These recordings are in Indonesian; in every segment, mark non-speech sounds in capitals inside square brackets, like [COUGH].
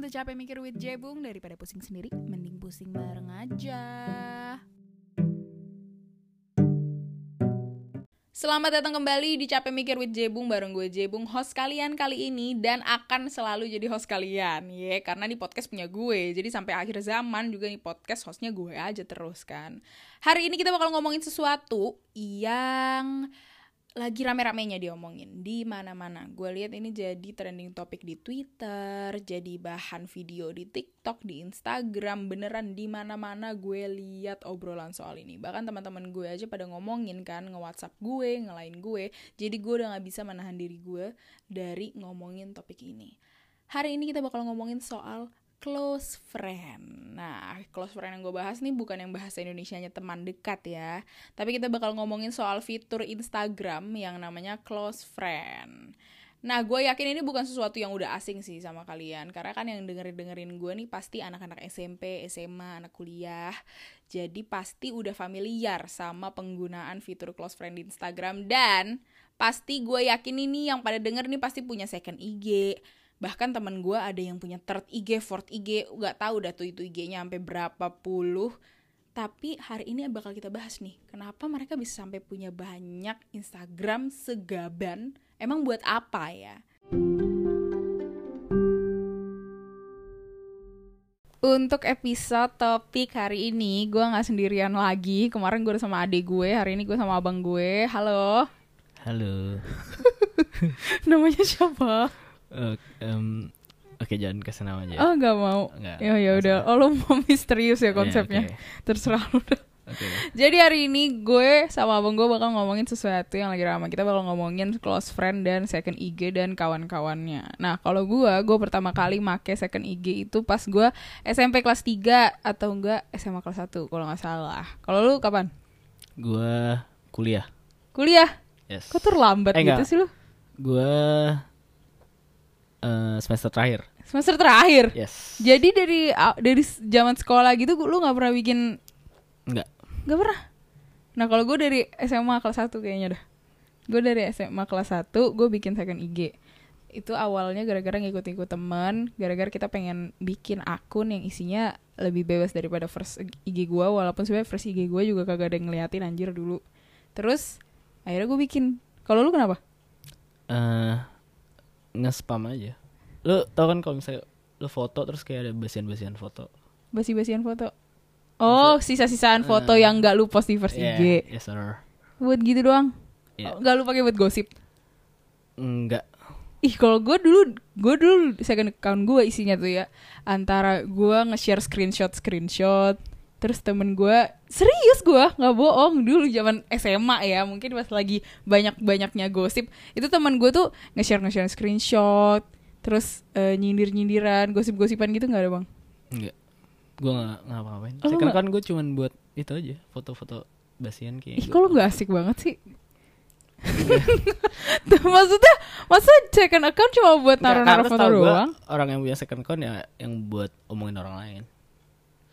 Welcome to Capek Mikir with Jebung Daripada pusing sendiri, mending pusing bareng aja. Selamat datang kembali di Capek Mikir with Jebung bareng gue Jebung host kalian kali ini dan akan selalu jadi host kalian ya karena di podcast punya gue jadi sampai akhir zaman juga nih podcast hostnya gue aja terus kan. Hari ini kita bakal ngomongin sesuatu yang lagi rame-ramenya diomongin di mana-mana. Gue lihat ini jadi trending topik di Twitter, jadi bahan video di TikTok, di Instagram, beneran di mana-mana gue lihat obrolan soal ini. Bahkan teman-teman gue aja pada ngomongin kan, nge-WhatsApp gue, ngelain gue. Jadi gue udah gak bisa menahan diri gue dari ngomongin topik ini. Hari ini kita bakal ngomongin soal close friend. Nah, close friend yang gue bahas nih bukan yang bahasa Indonesia-nya teman dekat ya. Tapi kita bakal ngomongin soal fitur Instagram yang namanya close friend. Nah, gue yakin ini bukan sesuatu yang udah asing sih sama kalian. Karena kan yang dengerin-dengerin gue nih pasti anak-anak SMP, SMA, anak kuliah. Jadi pasti udah familiar sama penggunaan fitur close friend di Instagram. Dan pasti gue yakin ini yang pada denger nih pasti punya second IG, bahkan teman gue ada yang punya third IG, fourth IG, nggak tahu dah tuh itu IG-nya sampai berapa puluh. Tapi hari ini bakal kita bahas nih, kenapa mereka bisa sampai punya banyak Instagram segaban? Emang buat apa ya? Untuk episode topik hari ini, gue nggak sendirian lagi. Kemarin gue udah sama adik gue, hari ini gue sama abang gue. Halo. Halo. [LAUGHS] Namanya siapa? Uh, um, Oke okay, jangan kasih nama aja. Oh nggak mau. Nggak, ya ya udah. Oh lo mau misterius ya iya, konsepnya. Yeah, okay. Terserah lo. Okay. Jadi hari ini gue sama abang gue bakal ngomongin sesuatu yang lagi ramai. Kita bakal ngomongin close friend dan second IG dan kawan-kawannya. Nah kalau gue, gue pertama kali make second IG itu pas gue SMP kelas 3 atau enggak SMA kelas 1 kalau nggak salah. Kalau lu kapan? Gue kuliah. Kuliah? Yes. Kok terlambat eh, gitu enggak. sih lu? Gue uh, semester terakhir. Semester terakhir. Yes. Jadi dari dari zaman sekolah gitu lu nggak pernah bikin Enggak. Enggak pernah. Nah, kalau gue dari SMA kelas 1 kayaknya dah. Gue dari SMA kelas 1 gue bikin second IG. Itu awalnya gara-gara ngikut-ngikut temen, gara-gara kita pengen bikin akun yang isinya lebih bebas daripada first IG gue, walaupun sebenarnya first IG gue juga kagak ada yang ngeliatin anjir dulu. Terus akhirnya gue bikin. Kalau lu kenapa? Eh uh, nge-spam aja. Lu tau kan kalau misalnya lu foto terus kayak ada basian-basian foto. Basi-basian foto. Oh, sisa-sisaan foto uh, yang gak lu post di first yeah, IG. Yes, sir. Buat gitu doang. Yeah. Oh, gak lu pakai buat gosip. Enggak. Ih, kalau gue dulu, gue dulu second account gue isinya tuh ya antara gue nge-share screenshot screenshot, terus temen gue serius gue nggak bohong. Dulu zaman SMA ya mungkin pas lagi banyak banyaknya gosip itu teman gue tuh nge-share nge-share screenshot terus uh, nyindir nyindiran gosip gosipan gitu nggak ada bang? Enggak gue nggak ngapa-ngapain oh, sekarang kan gue cuman buat itu aja foto-foto basian kayak Ih, kalau nggak asik banget sih? [LAUGHS] Maksudnya masa second account cuma buat naruh-naruh foto doang? orang yang punya second account ya yang buat omongin orang lain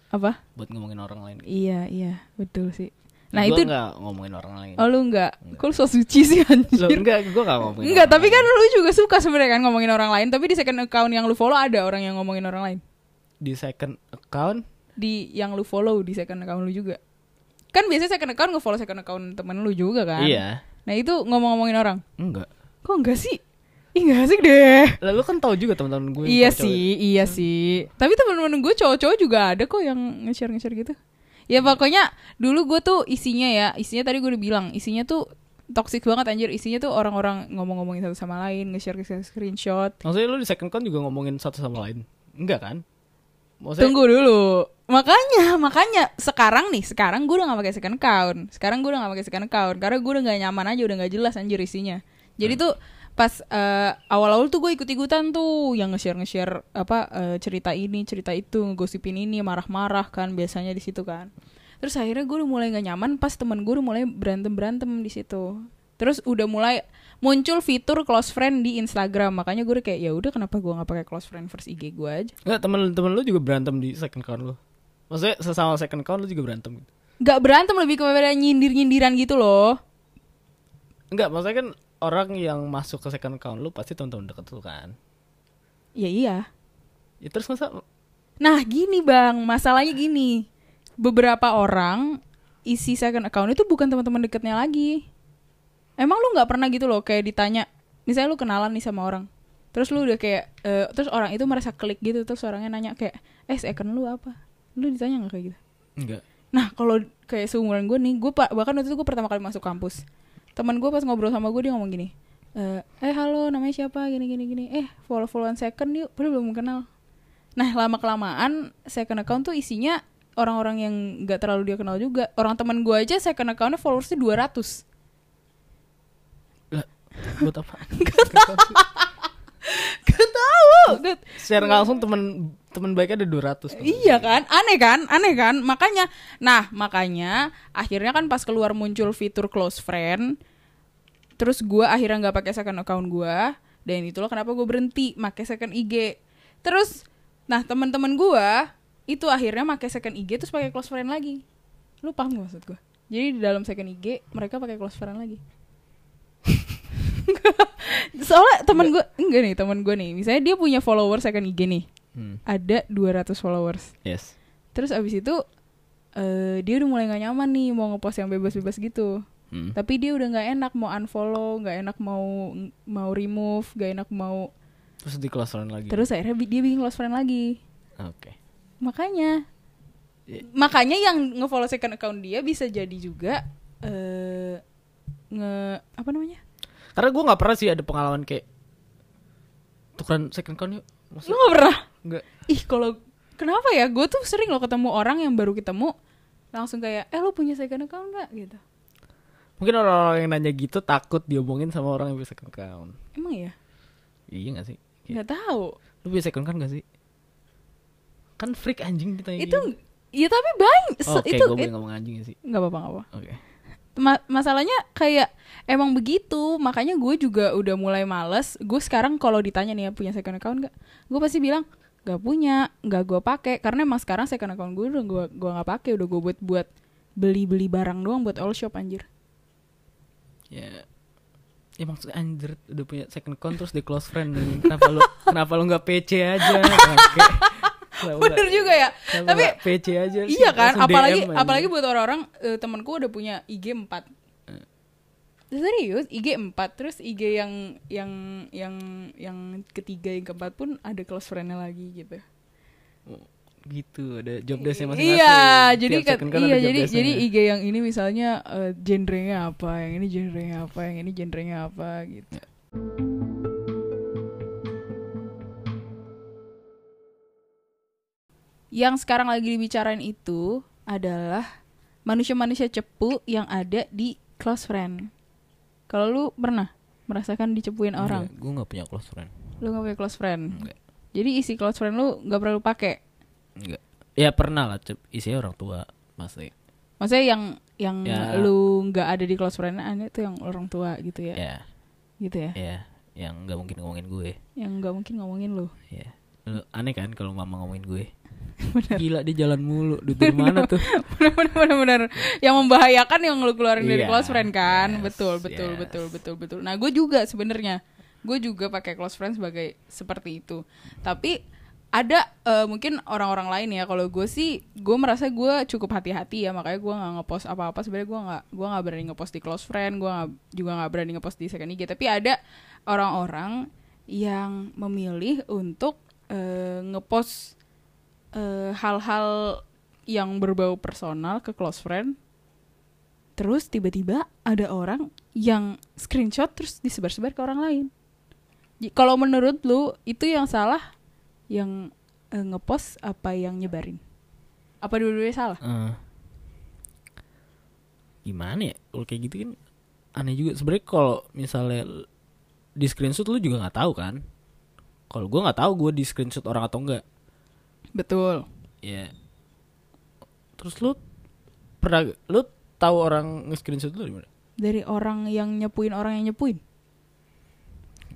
apa buat ngomongin orang lain iya iya betul sih Nah gua itu nggak ngomongin orang lain. Oh lu nggak? Kok lu so suci sih anjir? Lo enggak, gue gak ngomongin. Enggak, tapi kan lu juga suka sebenarnya kan ngomongin orang lain. Tapi di second account yang lu follow ada orang yang ngomongin orang lain. Di second account? Di yang lu follow di second account lu juga. Kan biasanya second account nge-follow second account temen lu juga kan? Iya. Nah itu ngomong-ngomongin orang? Enggak. Kok enggak sih? Ih gak asik deh. Lalu kan tahu juga teman-teman gue. Iya sih, iya hmm. sih. Tapi teman-teman gue cowok-cowok juga ada kok yang nge-share nge-share gitu. Ya pokoknya dulu gue tuh isinya ya, isinya tadi gue udah bilang, isinya tuh toxic banget anjir. Isinya tuh orang-orang ngomong-ngomongin satu sama lain, nge-share screenshot. Maksudnya lu di second account juga ngomongin satu sama lain? Enggak kan? Maksudnya... Tunggu dulu. Makanya, makanya sekarang nih, sekarang gue udah gak pakai second account. Sekarang gue udah gak pakai second account karena gue udah gak nyaman aja, udah gak jelas anjir isinya. Jadi hmm. tuh pas uh, awal-awal tuh gue ikut-ikutan tuh yang nge-share nge-share apa uh, cerita ini cerita itu ngegosipin ini marah-marah kan biasanya di situ kan. Terus akhirnya gue udah mulai gak nyaman pas temen gue udah mulai berantem berantem di situ. Terus udah mulai muncul fitur close friend di Instagram makanya gue kayak ya udah kenapa gue nggak pakai close friend first IG gue aja? Nggak temen-temen lu juga berantem di second account lu. Maksudnya sesama second account lu juga berantem gitu? Nggak berantem lebih kepada nyindir nyindiran gitu loh. Enggak, maksudnya kan orang yang masuk ke second account lu pasti teman-teman deket lu kan ya iya Ya terus masa Nah gini bang, masalahnya gini. Beberapa orang isi second account itu bukan teman-teman deketnya lagi. Emang lu nggak pernah gitu loh kayak ditanya, misalnya lu kenalan nih sama orang, terus lu udah kayak, eh, terus orang itu merasa klik gitu, terus orangnya nanya kayak, eh second lu apa? Lu ditanya nggak kayak gitu? enggak. Nah kalau kayak seumuran gue nih, gue bahkan waktu itu gue pertama kali masuk kampus, teman gue pas ngobrol sama gue dia ngomong gini, eh, eh halo namanya siapa gini gini gini, eh follow followan second yuk, padahal belum kenal. Nah lama kelamaan second account tuh isinya orang-orang yang nggak terlalu dia kenal juga. Orang teman gue aja second accountnya followersnya 200 Lah, buat apa? [LAUGHS] Gak tahu. Gak- Secara langsung teman teman baiknya ada 200. kan? Iya kan, aneh kan, aneh kan. Makanya, nah makanya akhirnya kan pas keluar muncul fitur close friend, terus gua akhirnya nggak pakai second account gua, dan itulah kenapa gue berhenti pakai second IG. Terus, nah teman-teman gua itu akhirnya pakai second IG terus pakai close friend lagi. Lu paham gak maksud gua? Jadi di dalam second IG mereka pakai close friend lagi. [LAUGHS] Soalnya teman gue enggak nih teman gue nih, misalnya dia punya follower second IG nih, Hmm. ada 200 followers. Yes. Terus abis itu eh dia udah mulai gak nyaman nih mau ngepost yang bebas-bebas gitu. Hmm. Tapi dia udah nggak enak mau unfollow, nggak enak mau mau remove, gak enak mau. Terus di close friend lagi. Terus akhirnya dia bikin close friend lagi. Oke. Makanya, Iya. makanya yang ngefollow second account dia bisa jadi juga eh nge apa namanya? Karena gue nggak pernah sih ada pengalaman kayak tukeran second account yuk. Lu Maksudnya nggak pernah? enggak. Ih kalau kenapa ya? Gue tuh sering loh ketemu orang yang baru ketemu langsung kayak, eh lu punya second account nggak gitu? Mungkin orang-orang yang nanya gitu takut diomongin sama orang yang punya second account. Emang ya? Iya gak sih? Kayak, Nggak tahu. Lu punya second account gak sih? Kan freak anjing ditanya itu gitu. ya tapi banyak Oke, itu gue boleh it- ngomong anjing gak sih? nggak apa-apa nggak apa Oke. Ma- masalahnya kayak emang begitu makanya gue juga udah mulai males. Gue sekarang kalau ditanya nih ya punya second account nggak? Gue pasti bilang nggak punya nggak gue pakai. Karena emang sekarang second account gue udah gue gue nggak pakai udah gue buat buat beli beli barang doang buat all shop anjir. Ya Ya maksudnya anjir udah punya second account terus di close friend kenapa lu kenapa lu nggak PC aja [LAUGHS] bener juga ya. Kenapa tapi PC aja sih? iya kan apalagi DM apalagi buat orang-orang eh, temanku udah punya IG 4 serius IG 4 terus IG yang yang yang yang ketiga yang keempat pun ada close friend-nya lagi gitu. Gitu ada job desk masing-masing. Iya, jadi kan, kan iya jadi desk-nya. jadi IG yang ini misalnya eh, genrenya apa, yang ini genrenya apa, yang ini genrenya apa gitu. Yang sekarang lagi dibicarain itu adalah manusia-manusia cepu yang ada di close friend. Kalau lu pernah merasakan dicepuin orang, gue nggak punya close friend lu gak punya close friend. Enggak. Jadi isi close friend lu gak perlu pakai. Enggak. Ya pernah lah, isinya orang tua pasti. Maksudnya yang yang Ya. lu nggak ada di close friend ada itu yang orang tua gitu ya. Ya, Gitu ya. ya, yang nggak mungkin ngomongin gue. Yang nggak mungkin ngomongin lu. Ya, Lu- aneh kan kalau mama ngomongin gue. Gila dia jalan mulu, duit mana tuh? [LAUGHS] Bener-bener yang membahayakan yang lu keluarin dari Iya, close friend kan. yes, betul, betul, yes. betul, betul, betul. Nah, gue juga sebenarnya gue juga pakai close friend sebagai seperti itu. Tapi ada eh, mungkin orang-orang lain ya kalau gue sih gue merasa gue cukup hati-hati ya makanya gue nggak ngepost apa-apa sebenarnya gue nggak gue nggak berani ngepost di close friend gue nggak juga nggak berani ngepost di second IG tapi ada orang-orang yang memilih untuk eh, ngepost eh, hal-hal yang berbau personal ke close friend terus tiba-tiba ada orang yang screenshot terus disebar-sebar ke orang lain kalau menurut lu itu yang salah yang eh, ngepost apa yang nyebarin apa dua-duanya salah Eh, gimana ya? Kalau kayak gitu kan aneh juga. Sebenarnya kalau misalnya di screenshot lu juga nggak tahu kan? Kalau gue nggak tahu gue di screenshot orang atau enggak. Betul Ya. Terus lu pernah lu tahu orang nge-screenshot lu di mana? dari orang yang nyepuin orang yang nyepuin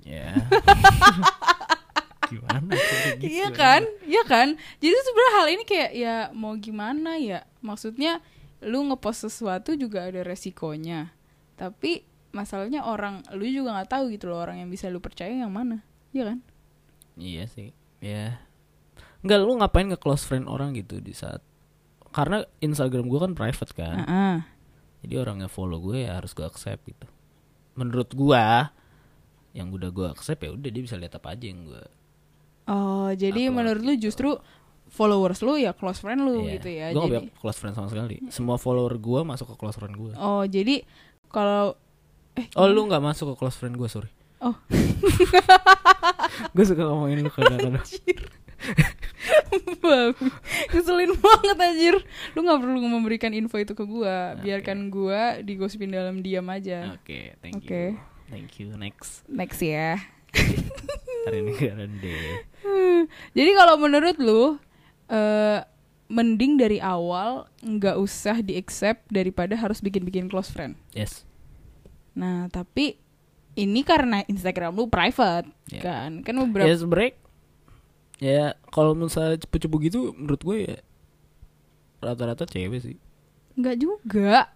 Ya. [LAUGHS] gimana? kok kayak gitu, iya kan iya kan jadi sebenarnya hal ini kayak ya mau gimana ya maksudnya lu ngepost sesuatu juga ada resikonya tapi masalahnya orang lu juga nggak tahu gitu loh orang yang bisa lu percaya yang mana iya kan Iya sih. Ya. Enggak lu ngapain nge close friend orang gitu di saat karena Instagram gue kan private kan. Heeh. Jadi orang yang follow gue ya harus gue accept gitu. Menurut gua yang udah gue accept ya udah dia bisa lihat apa aja yang gue. Oh, jadi Upload menurut lu justru followers lu ya close friend lu Iya. gitu ya. Gue gak jadi punya close friend sama sekali. Semua follower gue masuk ke close friend gue. Oh, jadi kalau eh Oh lu nggak masuk ke close friend gue sorry. Oh. [LAUGHS] gue suka ngomongin lu kadang-kadang. Babi. [LAUGHS] Ngeselin banget anjir. Lu gak perlu memberikan info itu ke gua. Biarkan gua digosipin dalam diam aja. Oke, thank Oke. you. Thank you. Next. Next ya. [LAUGHS] Hari ini deh. [LAUGHS] Jadi kalau menurut lu eh mending dari awal nggak usah di accept daripada harus bikin-bikin close friend. Yes. Nah, tapi ini karena Instagram lu private Ya. kan. Kan beberapa Ya break. Ya kalau misalnya cepu-cepu gitu menurut gue ya rata-rata cewek sih. nggak juga.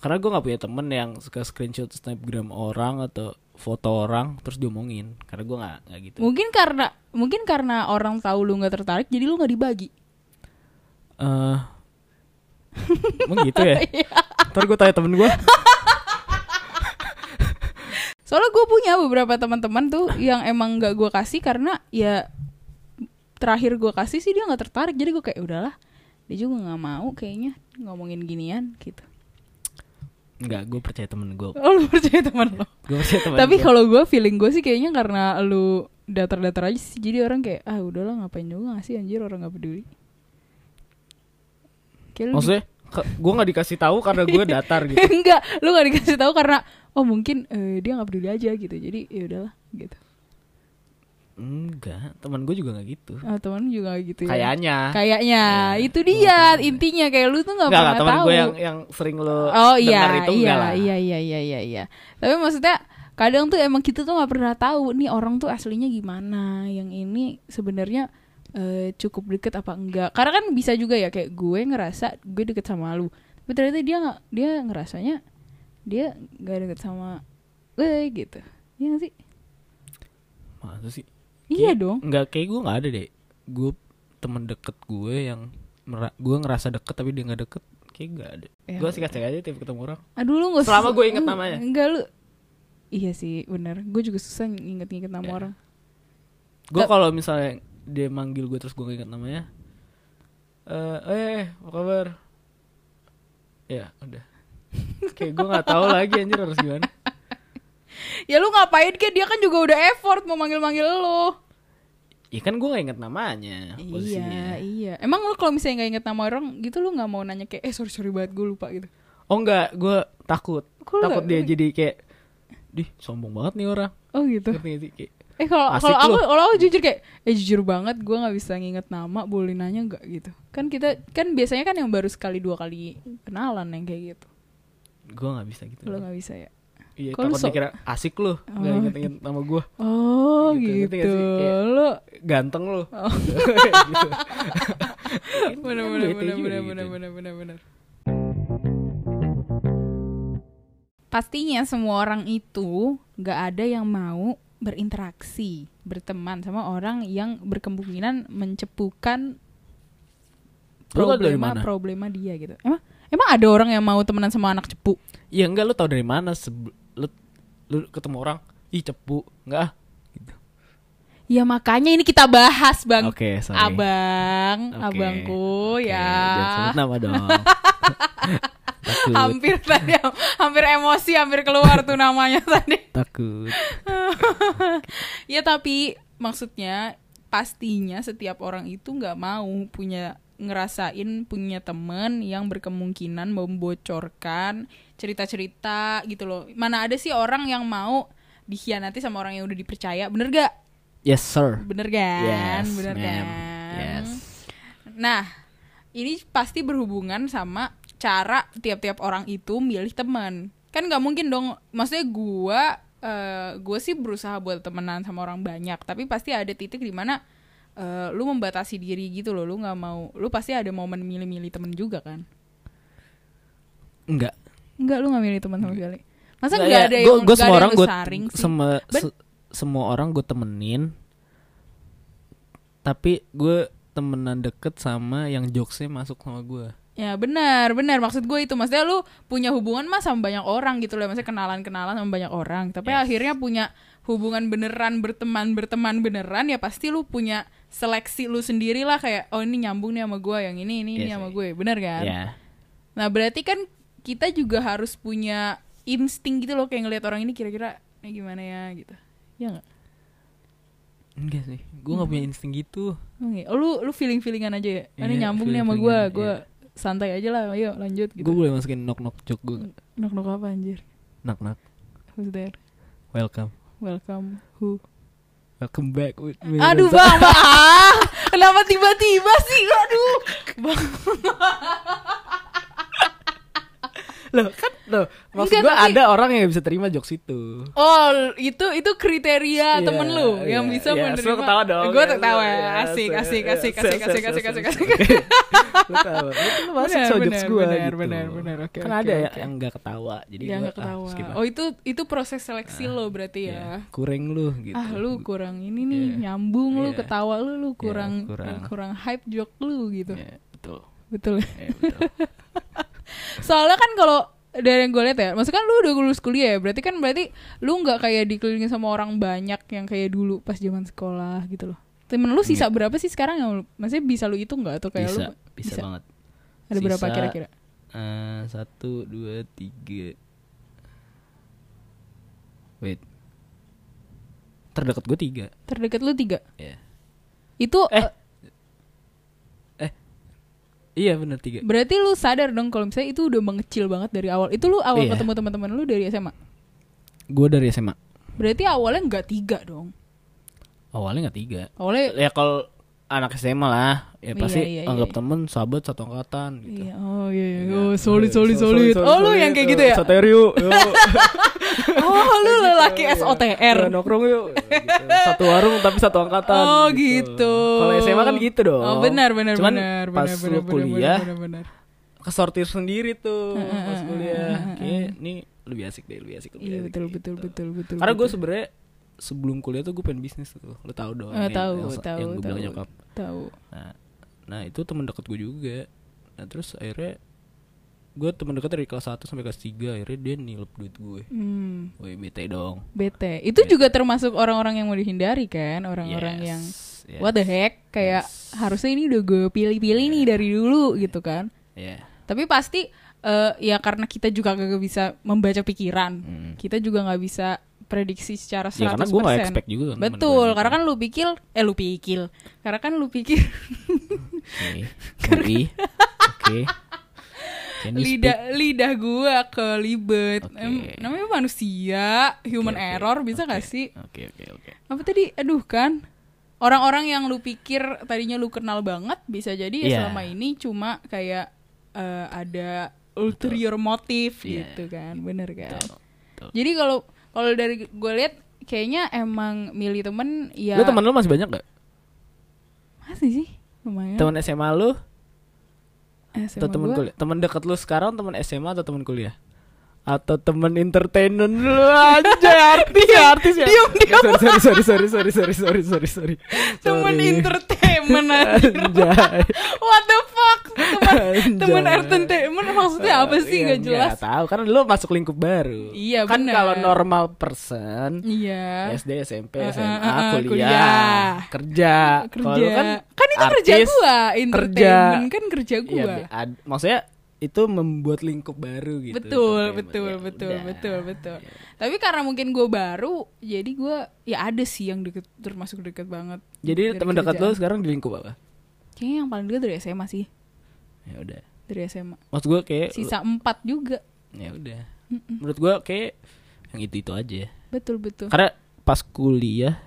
Karena gue nggak punya temen yang suka screenshot snapgram orang atau foto orang terus diomongin. Karena gue nggak nggak gitu. Mungkin karena mungkin karena orang tahu lu nggak tertarik jadi lu nggak dibagi. Eh, [LAUGHS] emang gitu ya? Ntar gue tanya temen gue. [LAUGHS] Soalnya gue punya beberapa teman-teman tuh yang emang nggak gue kasih karena ya terakhir gue kasih sih dia nggak tertarik jadi gue kayak udahlah dia juga nggak mau kayaknya ngomongin ginian gitu. Enggak, gue percaya temen gue. Oh lu percaya teman lo? [LAUGHS] Gue percaya temen Tapi kalau gue feeling gue sih kayaknya karena lu datar-datar aja sih jadi orang kayak ah udahlah ngapain juga ngasih anjir orang nggak peduli. Kayak Maksudnya gue nggak dikasih tahu karena gue [LAUGHS] datar gitu. enggak, lu nggak dikasih tahu karena oh mungkin eh, dia nggak peduli aja gitu. Jadi ya udahlah gitu. Enggak, teman gue juga nggak gitu. Ah, temen lu juga gitu ya. Kayaknya. Kayaknya Iya. itu dia intinya kayak lu tuh nggak Enggak pernah lah, teman tahu. gue yang yang sering lo oh iya dengar itu iya, enggak lah. iya iya iya iya iya. Tapi maksudnya kadang tuh emang kita tuh nggak pernah tahu nih orang tuh aslinya gimana. Yang ini sebenarnya eh, cukup deket apa enggak? Karena kan bisa juga ya kayak gue ngerasa gue deket sama lu. Tapi ternyata dia nggak dia ngerasanya dia nggak deket sama gue gitu. Iya sih? Masa sih? Iya Kayak- dong. Enggak kayak gue nggak ada deh. Gue temen deket gue yang gue ngerasa deket tapi dia nggak deket. Kayak nggak ada. Ya. Gue sih kasih aja tiap ketemu orang. Aduh lu gak Selama gue inget namanya. Enggak lu Iya sih bener Gue juga susah inget-inget nama Ya. orang Gue Gak- kalau misalnya dia manggil gue terus gue nggak inget namanya. Eh, eh, apa kabar? Ya, udah. kayak gue nggak tahu lagi anjir harus gimana. Ya lu ngapain kayak dia kan juga udah effort mau manggil-manggil lo Ya kan gue gak inget namanya posisinya. Iya iya Emang lu kalau misalnya gak inget nama orang gitu Lu gak mau nanya kayak Eh sorry sorry banget gue lupa gitu Oh enggak, gue takut. Kok lu takut dia jadi kayak Dih, sombong banget nih orang. Oh gitu Ngerti? Kayak, Eh kalau kalau aku lu. kalau aku jujur kayak eh jujur banget gue nggak bisa nginget nama boleh nanya nggak gitu kan kita kan biasanya kan yang baru sekali dua kali kenalan yang kayak gitu gue gak bisa gitu. lo nggak bisa ya Iya, Kok lu takut so- dikira asik lu. Gak Oh. inget-inget nama gue. oh Gitu, gitu? Kayak- lo Ganteng lu. Oh. [LAUGHS] [LAUGHS] gitu. bener bener bete bener bener gitu. bener bener bener bener pastinya semua orang itu nggak ada yang mau berinteraksi berteman sama orang yang berkemungkinan mencepukan Lu problema mana? problema dia gitu emang emang ada orang yang mau temenan sama anak cepu Iya enggak lu tau dari mana lu ketemu orang ih cepu enggak ah gitu. ya makanya ini kita bahas bang sorry. abang Oke. abangku Oke, ya Jangan sebut nama dong. [LAUGHS] takut, hampir tadi hampir emosi hampir keluar tuh namanya [LAUGHS] tadi takut. [LAUGHS] ya tapi maksudnya pastinya setiap orang itu nggak mau punya ngerasain punya temen yang berkemungkinan membocorkan cerita-cerita gitu loh. Mana ada sih orang yang mau dikhianati sama orang yang udah dipercaya? Bener gak? Yes, sir. bener kan? Yes, bener kan? Yes. nah ini pasti berhubungan sama cara tiap-tiap orang itu milih teman. Kan nggak mungkin dong. Maksudnya gua eh gue sih berusaha buat temenan sama orang banyak. Tapi pasti ada titik di mana eh, lu membatasi diri gitu loh. Lu nggak mau lu pasti ada momen milih-milih temen juga kan? Enggak. Enggak lu nggak milih teman sama sekali masa Nggak, nggak ya, ada gua- yang gua semua ada orang yang gue Ben- se- semua orang gue temenin tapi gue temenan deket sama yang jokesnya masuk sama gue Ya benar, benar. Maksud gue itu maksudnya lu punya hubungan mah sama banyak orang gitu loh, maksudnya kenalan-kenalan sama banyak orang. Tapi Yes. akhirnya punya hubungan beneran berteman berteman beneran ya pasti lu punya seleksi lu sendiri lah kayak oh ini nyambung nih sama gue, yang ini ini ini Iya sama gue, bener kan? ya. Nah berarti kan kita juga harus punya insting gitu loh kayak ngelihat orang ini kira-kira ini gimana ya gitu. Ya nggak? enggak sih gue nggak punya insting gitu ya? Oh, lu lu feeling feelingan aja ya. Ah, ini Iya, nyambung nih sama gue, gue iya. santai aja lah. Ayo lanjut gitu. gue boleh masukin knock knock joke gue Nok nok apa anjir? knock knock Who's there? welcome Welcome. Who? welcome back with me Aduh [LAUGHS] bang, bang. Ah, kenapa tiba-tiba sih? Aduh, bang. [LAUGHS] loh kan loh maksud Enggak, gue tapi- ada orang yang bisa terima jokes itu Oh, itu itu kriteria Iya, temen lu yang iya, bisa iya, menerima. so ketawa dong. Gue Ya, so, ya. Asik, so, asik, ya, asik, so, asik, asik, so, asik, so, asik, so, asik. Lu lu masuk Benar, so jokes benar, gue benar, gitu. benar, benar, oke, kan ada ya yang nggak ketawa, jadi gua, nggak ketawa. ah, skip oh itu itu proses seleksi lo berarti ya. Iya, kurang lu gitu. Ah lu kurang ini nih Iya. nyambung lu Iya. ketawa lu lu kurang kurang. kurang, hype joke lu gitu. Iya, betul. Betul. Iya, betul. [LAUGHS] Soalnya kan kalau dari yang gue lihat ya, maksudnya kan lu udah lulus kuliah ya, berarti kan berarti lu nggak kayak dikelilingi sama orang banyak yang kayak dulu pas zaman sekolah gitu loh. Temen lu sisa berapa sih sekarang yang lu, maksudnya bisa lu hitung nggak atau kayak bisa, lu bisa, bisa. banget. ada berapa Sisa, kira-kira? eh, satu, dua, tiga. Wait. Terdekat gue tiga. Terdekat lu tiga. Iya. Itu Eh. eh, Iya bener tiga. berarti lu sadar dong kalau misalnya itu udah mengecil banget dari awal. Itu lu awal Iya. ketemu teman-teman lu dari SMA. Gue dari SMA. Berarti awalnya nggak tiga dong. Awalnya nggak tiga. Awalnya Ya kalau anak SMA lah, ya Iya, pasti iya, iya, anggap iya. temen, sahabat satu angkatan gitu. Iya, oh iya, iya. Iya. Oh, solid, solid, So- solid. solid, Oh, lu yang kayak gitu ya? Saterio, yuk. [LAUGHS] [LAUGHS] Oh, lu lelaki Iya. SOTR. Ya, nongkrong yuk. [LAUGHS] Gitu. Satu warung tapi satu angkatan. Oh, gitu. Kalau SMA kan gitu dong. Oh, benar, benar, Cuman benar, pas benar, lu benar, benar, kuliah, benar, benar. kesortir sendiri tuh pas kuliah. Kayak ini lebih asik deh, lebih asik. lebih Iya, asik betul, gitu. betul, betul, betul. Karena gue betul. sebenarnya sebelum kuliah tuh gue pengen bisnis tuh. Lo tau dong. Eh, yang- tahu, yang, tahu, yang gue bilang nyokap. tahu. Nah, nah itu teman dekat gue juga. Nah terus akhirnya gue teman dekat dari kelas 1 sampai kelas 3 akhirnya dia nilep duit gue. Hmm, Woi bete dong. bete. Itu juga termasuk orang-orang yang mau dihindari kan, orang-orang Yes, yang yes, what the heck kayak Yes. harusnya ini udah gue pilih-pilih nih dari dulu gitu kan. Iya. Tapi pasti eh, ya karena kita juga gak bisa membaca pikiran, Hmm. kita juga nggak bisa prediksi secara 100%. Ya karena gue gak expect juga kan. Betul, gue karena kan lu pikir, eh lu pikir, karena kan lu pikir Oke. [LAUGHS] Oke. [LAUGHS] Lidah lidah gua kelibet. Oke. Em, namanya manusia, human Oke, oke. error bisa Oke, gak sih? Oke oke oke. Apa tadi? Aduh kan. Orang-orang yang lu pikir tadinya lu kenal banget bisa jadi ya Iya. selama ini cuma kayak eh, ada ulterior motif Iya. gitu kan, bener kan? Betul, betul. Jadi kalau kalau dari gue lihat kayaknya emang milih temen ya Lu teman lu masih banyak gak? masih sih lumayan. Teman SMA lu Eh, atau teman kuliah? Teman dekat lu sekarang teman SMA atau teman kuliah? Atau teman entertainment lu aja artis ya artis ya. Diam, diam. Sorry sorry sorry sorry sorry sorry sorry sorry. temen Sorry. entertainment. Anjay. What the fuck? Temen, temen Anjay. entertainment maksudnya apa sih? Iya, Gak jelas. nggak tahu karena lu masuk lingkup baru. Iya, kan bener. kalau normal person Iya. SD, SMP, Eh, SMA, eh, eh, kuliah, kuliah. kerja. Kerja. Kalau lu Kan, kan, itu kerja gua. Entertainment kan kerja Iya, gua. be- ad- maksudnya itu membuat lingkup baru gitu. betul, betul, Ya betul, udah. betul, betul. Tapi karena mungkin gue baru, jadi gue ya ada sih yang deket termasuk deket banget. Jadi teman dekat kerjaan. sekarang di lingkup apa? Kayaknya yang paling deket dari SMA sih, Ya udah. dari SMA. Maksud gue kayak Sisa empat juga. ya udah. Menurut gue kayak yang itu-itu aja. Betul, betul. Karena pas kuliah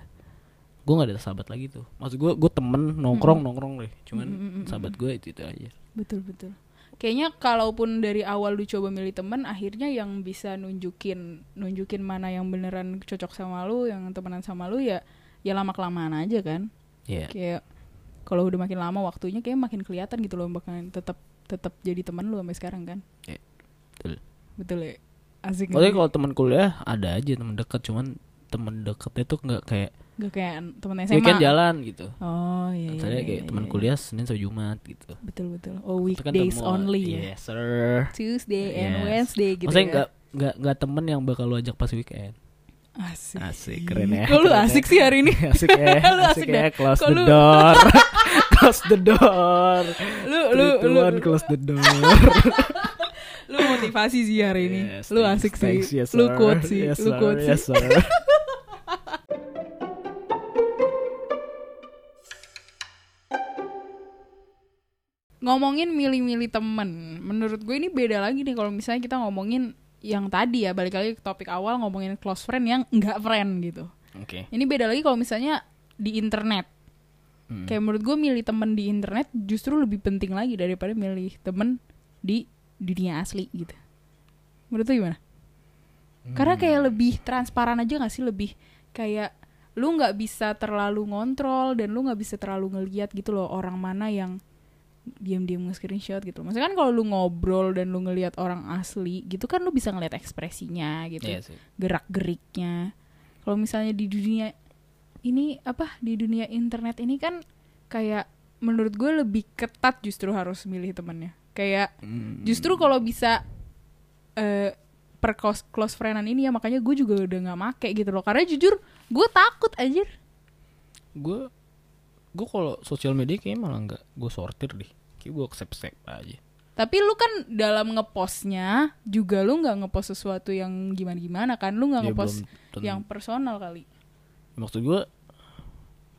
gue gak ada sahabat lagi tuh. Maksud gue gue temen nongkrong nongkrong deh. Cuman sahabat gue itu itu aja. Betul betul. Kayaknya kalaupun dari awal lu coba milih temen, akhirnya yang bisa nunjukin nunjukin mana yang beneran cocok sama lu, yang temenan sama lu ya ya lama kelamaan aja kan. Iya. Kayak kalau udah makin lama waktunya kayak makin kelihatan gitu loh bakalan tetap tetap jadi teman lu sampai sekarang kan. Iya, betul. Betul ya. Asik. Maksudnya nggak? kalau teman kuliah ada aja teman dekat, cuman teman dekatnya tuh nggak kayak Gak kayak temen SMA. weekend jalan gitu Oh iya. misalnya iya, kayak iya, teman iya. kuliah senin sampai jumat gitu Betul betul. Oh kan weekdays temuan. only ya. yes sir Tuesday and Yes. Wednesday gitu maksudnya ya. nggak nggak nggak temen yang bakal lu ajak pas weekend Asik. asik keren ya Kok lu keren ya. asik sih hari ini? [LAUGHS] asik ya [LAUGHS] Lu asik, asik ya dah. close Kok the lu- door [LAUGHS] close the door Lu lu lu close the door lu motivasi sih hari ini. Yes, lu thanks, asik sih. thanks, yes, lu quote sih. Yes, lu quote yes, sih. sir. Ngomongin milih-milih temen, menurut gue ini beda lagi nih kalau misalnya kita ngomongin yang tadi ya balik lagi ke topik awal ngomongin close friend yang nggak friend gitu. Oke. Ini beda lagi kalau misalnya di internet. Hmm. Kayak menurut gue milih temen di internet justru lebih penting lagi daripada milih temen di dunia asli gitu. Menurut lu gimana? Karena kayak lebih transparan aja gak sih lebih kayak lu nggak bisa terlalu ngontrol dan lu nggak bisa terlalu ngeliat gitu loh orang mana yang diam-diam nge-screenshot gitu. Maksudnya kan kalau lu ngobrol dan lu ngeliat orang asli gitu kan lu bisa ngeliat ekspresinya gitu Iya sih. gerak-geriknya. Kalau misalnya di dunia ini apa di dunia internet ini kan kayak menurut gue lebih ketat justru harus milih temennya. Kayak Hmm. justru kalau bisa eh per close, close friendan ini ya makanya gue juga udah nggak make gitu loh. Karena jujur gue takut anjir. gue gue kalau sosial media kayaknya malah nggak gue sortir deh. Kayak gue accept aja. Tapi lu kan dalam ngepostnya juga lu nggak ngepost sesuatu yang gimana-gimana kan? Lu nggak Ya, ngepost ten- yang personal kali. maksud gue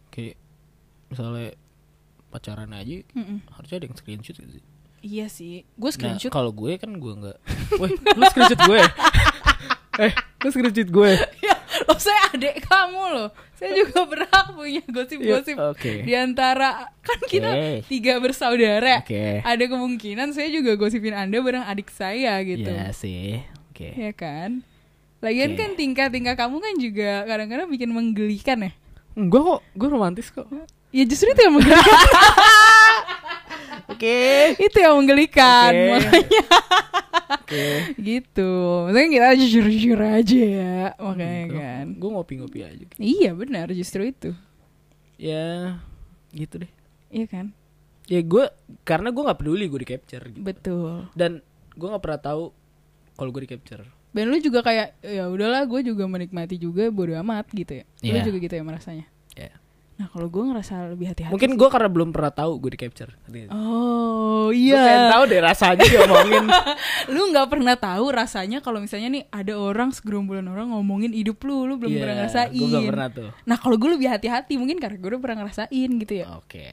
kayak misalnya pacaran aja Mm-mm. harusnya ada yang screenshot gitu sih? Iya sih, gue nah screenshot. kalau gue kan gue nggak. Weh lu screenshot gue? [LAUGHS] Eh lu screenshot gue? Ya lo saya adik kamu loh saya juga [LAUGHS] berhak punya gosip-gosip Ya, oke. di antara kan kita tiga bersaudara. Oke. ada kemungkinan saya juga gosipin anda bareng adik saya gitu. Iya sih oke. Ya kan? Lagian Oke. kan tingkah-tingkah kamu kan juga kadang-kadang bikin menggelikan ya. Enggak kok gue romantis kok. Ya justru itu yang menggelikan [LAUGHS] oke. Itu yang menggelikan Oke. makanya. Oke. Gitu. Maksudnya kita jujur-jujur aja ya makanya kan. Gue ngopi-ngopi aja iya benar justru itu. Ya gitu deh. Iya kan? Ya gue karena gue nggak peduli gue di capture gitu. betul. Dan gue nggak pernah tahu kalau gue di capture. Dan lu juga kayak ya udahlah gue juga menikmati juga bodo amat gitu ya. Lu Iya. juga gitu ya merasanya. Nah, kalau gue ngerasa lebih hati-hati. mungkin gue karena belum pernah tahu gue di capture Oh, Gue pengen iya. tahu deh rasanya diomongin [LAUGHS] lu nggak pernah tahu rasanya kalau misalnya nih ada orang segerombolan orang ngomongin hidup lu, lu belum Iya, pernah ngerasain. gue gak pernah tuh Nah, kalau gue lebih hati-hati mungkin karena gue udah pernah ngerasain gitu ya. oke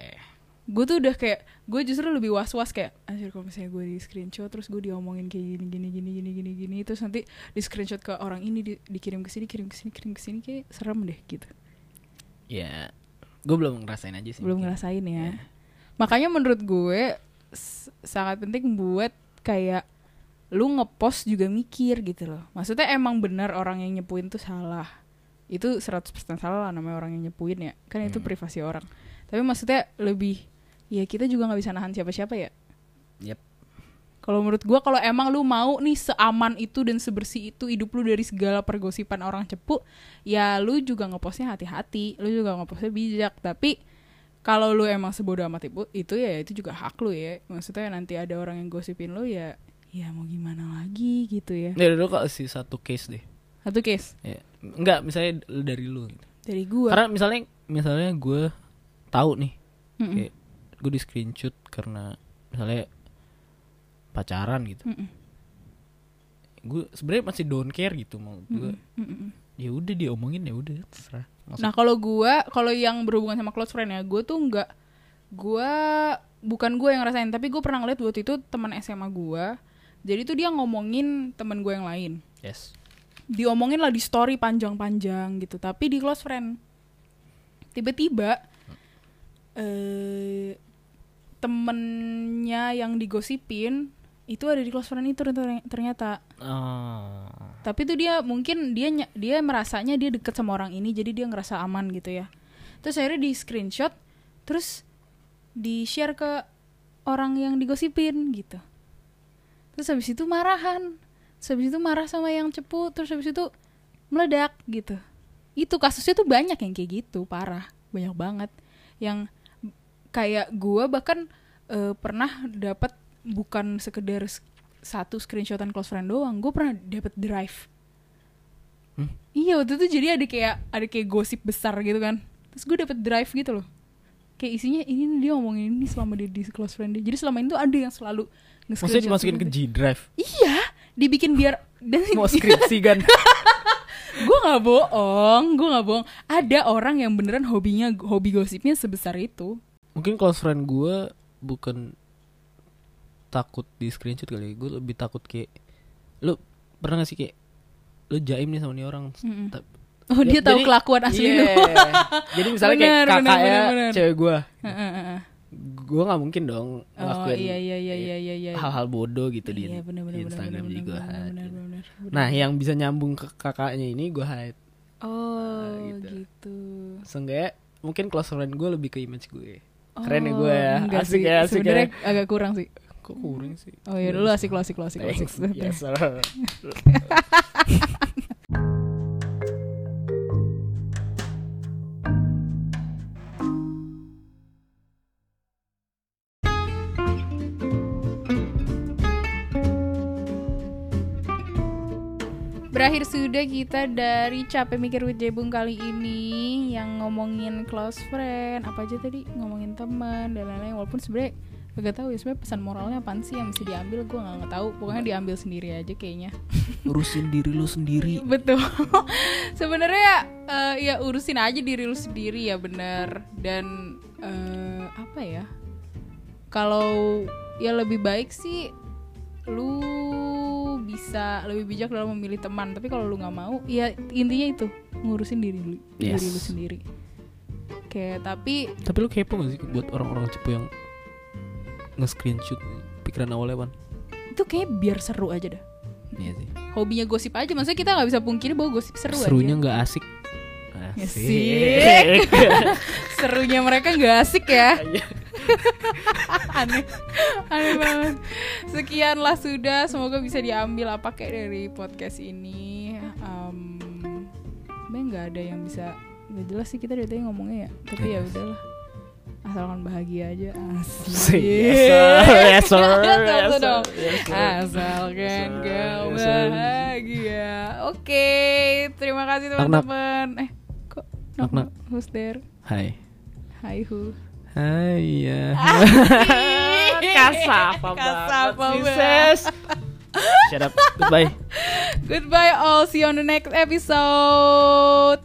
Gue tuh udah kayak gue justru lebih was-was kayak anjir kalau misalnya gue di screenshot terus gue diomongin kayak gini gini gini gini gini gini terus nanti di screenshot ke orang ini di- dikirim ke sini kirim ke sini kirim ke sini kayak serem deh gitu. ya gue belum ngerasain aja sih belum mungkin. ngerasain ya. Iya. Makanya menurut gue sangat penting buat kayak lu ngepost juga mikir gitu loh. Maksudnya emang benar orang yang nyepuin tuh salah. Itu 100% salah lah namanya orang yang nyepuin ya. Kan itu Hmm. privasi orang. Tapi maksudnya lebih ya kita juga nggak bisa nahan siapa-siapa ya. Yep. Kalau menurut gue kalau emang lu mau nih seaman itu dan sebersih itu hidup lu dari segala pergosipan orang cepu, ya lu juga ngepostnya hati-hati, lu juga ngepostnya bijak. Tapi kalau lu emang sebodoh amat itu, itu ya itu juga hak lu ya. Maksudnya nanti ada orang yang gosipin lu ya, ya mau gimana lagi gitu ya. ya udah kasih satu case deh Satu case ya enggak misalnya dari lu gitu. dari gua. karena misalnya misalnya gue tahu nih Mm-mm. kayak gue di screenshot karena misalnya pacaran gitu. Gue sebenarnya masih don't care gitu mau gue ya udah dia omongin ya udah terserah. Maksud- Nah kalau gua kalau yang berhubungan sama close friend ya, gue tuh nggak, gua bukan gue yang ngerasain, tapi gue pernah ngeliat waktu itu teman SMA gua, jadi tuh dia ngomongin teman gue yang lain, yes. Diomongin lah di story panjang-panjang gitu, tapi di close friend, tiba-tiba eh temennya yang digosipin itu ada di close friend itu terny- ternyata. Ah, tapi tuh dia mungkin dia dia merasanya dia deket sama orang ini jadi dia ngerasa aman gitu ya. Terus akhirnya di screenshot terus di share ke orang yang digosipin gitu. Terus habis itu marahan. Terus habis itu marah sama yang cepu terus habis itu meledak gitu. Itu kasusnya tuh banyak yang kayak gitu parah. Banyak banget. Yang kayak gue bahkan eh, pernah dapat bukan sekedar satu screenshotan close friend doang gue pernah dapat drive. Hmm? iya waktu itu jadi ada kayak ada kayak gosip besar gitu kan. Terus gue dapet drive gitu loh. Kayak isinya ini dia ngomongin ini selama dia di close friend dia. Jadi selama itu ada yang selalu Maksudnya dimasukin ke G Drive. iya dibikin biar dan [LAUGHS] Mau skripsi kan. [LAUGHS] gue nggak bohong gue nggak bohong. Ada orang yang beneran hobinya hobi gosipnya sebesar itu. Mungkin close friend gue bukan takut di screenshot kali. Gue lebih takut kayak lu pernah gak sih kayak lu jaim nih sama nih orang. Mm-mm. Ta- oh dia Ya, tahu jadi- kelakuan asli Iya. lu Jadi misalnya Bener, kayak kakaknya bener, bener. cewek gue, gue nggak mungkin dong oh ngelakuin iya iya iya iya iya iya hal-hal bodoh gitu di, Iya, bener, di bener, Instagram bener, jadi gue bener, hide. bener, gitu. bener, bener. Nah yang bisa nyambung ke kakaknya ini gue hide. oh gitu. gitu, Seenggaknya mungkin close friend gue lebih ke image gue. Keren ya Oh, gue ya. Asik sih. ya, asik Sebenarnya ya. agak kurang sih Kok kurang sih? oh iya dulu asik lo asik lo asik lo asik. Yes, sir. Berakhir sudah kita dari capek mikir with Jebung kali ini yang ngomongin close friend apa aja tadi ngomongin teman dan lain-lain walaupun sebenarnya gak tahu ya sebenarnya pesan moralnya apaan sih yang bisa diambil? Gue nggak tahu. Pokoknya diambil sendiri aja kayaknya. Urusin diri lu sendiri. [LAUGHS] betul. [LAUGHS] Sebenarnya eh, ya urusin aja diri lu sendiri ya bener. Dan eh, apa ya? Kalau ya lebih baik sih lu bisa lebih bijak dalam memilih teman. Tapi kalau lu nggak mau ya intinya itu ngurusin diri lu Yes. diri lu sendiri. Kayak tapi Tapi lu kepo gak sih buat orang-orang cepu yang nge-screenshot pikiran awalnya, Wan? itu kayak biar seru aja dah. Iya sih. hobinya gosip aja maksudnya kita nggak bisa pungkiri bahwa gosip seru Serunya aja nggak asik. Asik. [LAUGHS] serunya mereka nggak asik ya. [LAUGHS] Aneh. Aneh banget. Sekian lah sudah semoga bisa diambil apa kayak dari podcast ini. Um, nggak ada yang bisa nggak jelas sih kita dari tadi ngomongnya ya. Tapi ya udahlah asalkan bahagia aja asik Yes, sir. Yes, sir. Yes, sir. dong. Yes, sir. asalkan Yes, sir. kau Yes, bahagia oke terima kasih teman-teman eh kok knock, Knock, knock. knock. who's there Hai. hi who Hai ya. [LAUGHS] Kasapa Kasapa banget. Shut up. Goodbye. [LAUGHS] Goodbye all. See you on the next episode.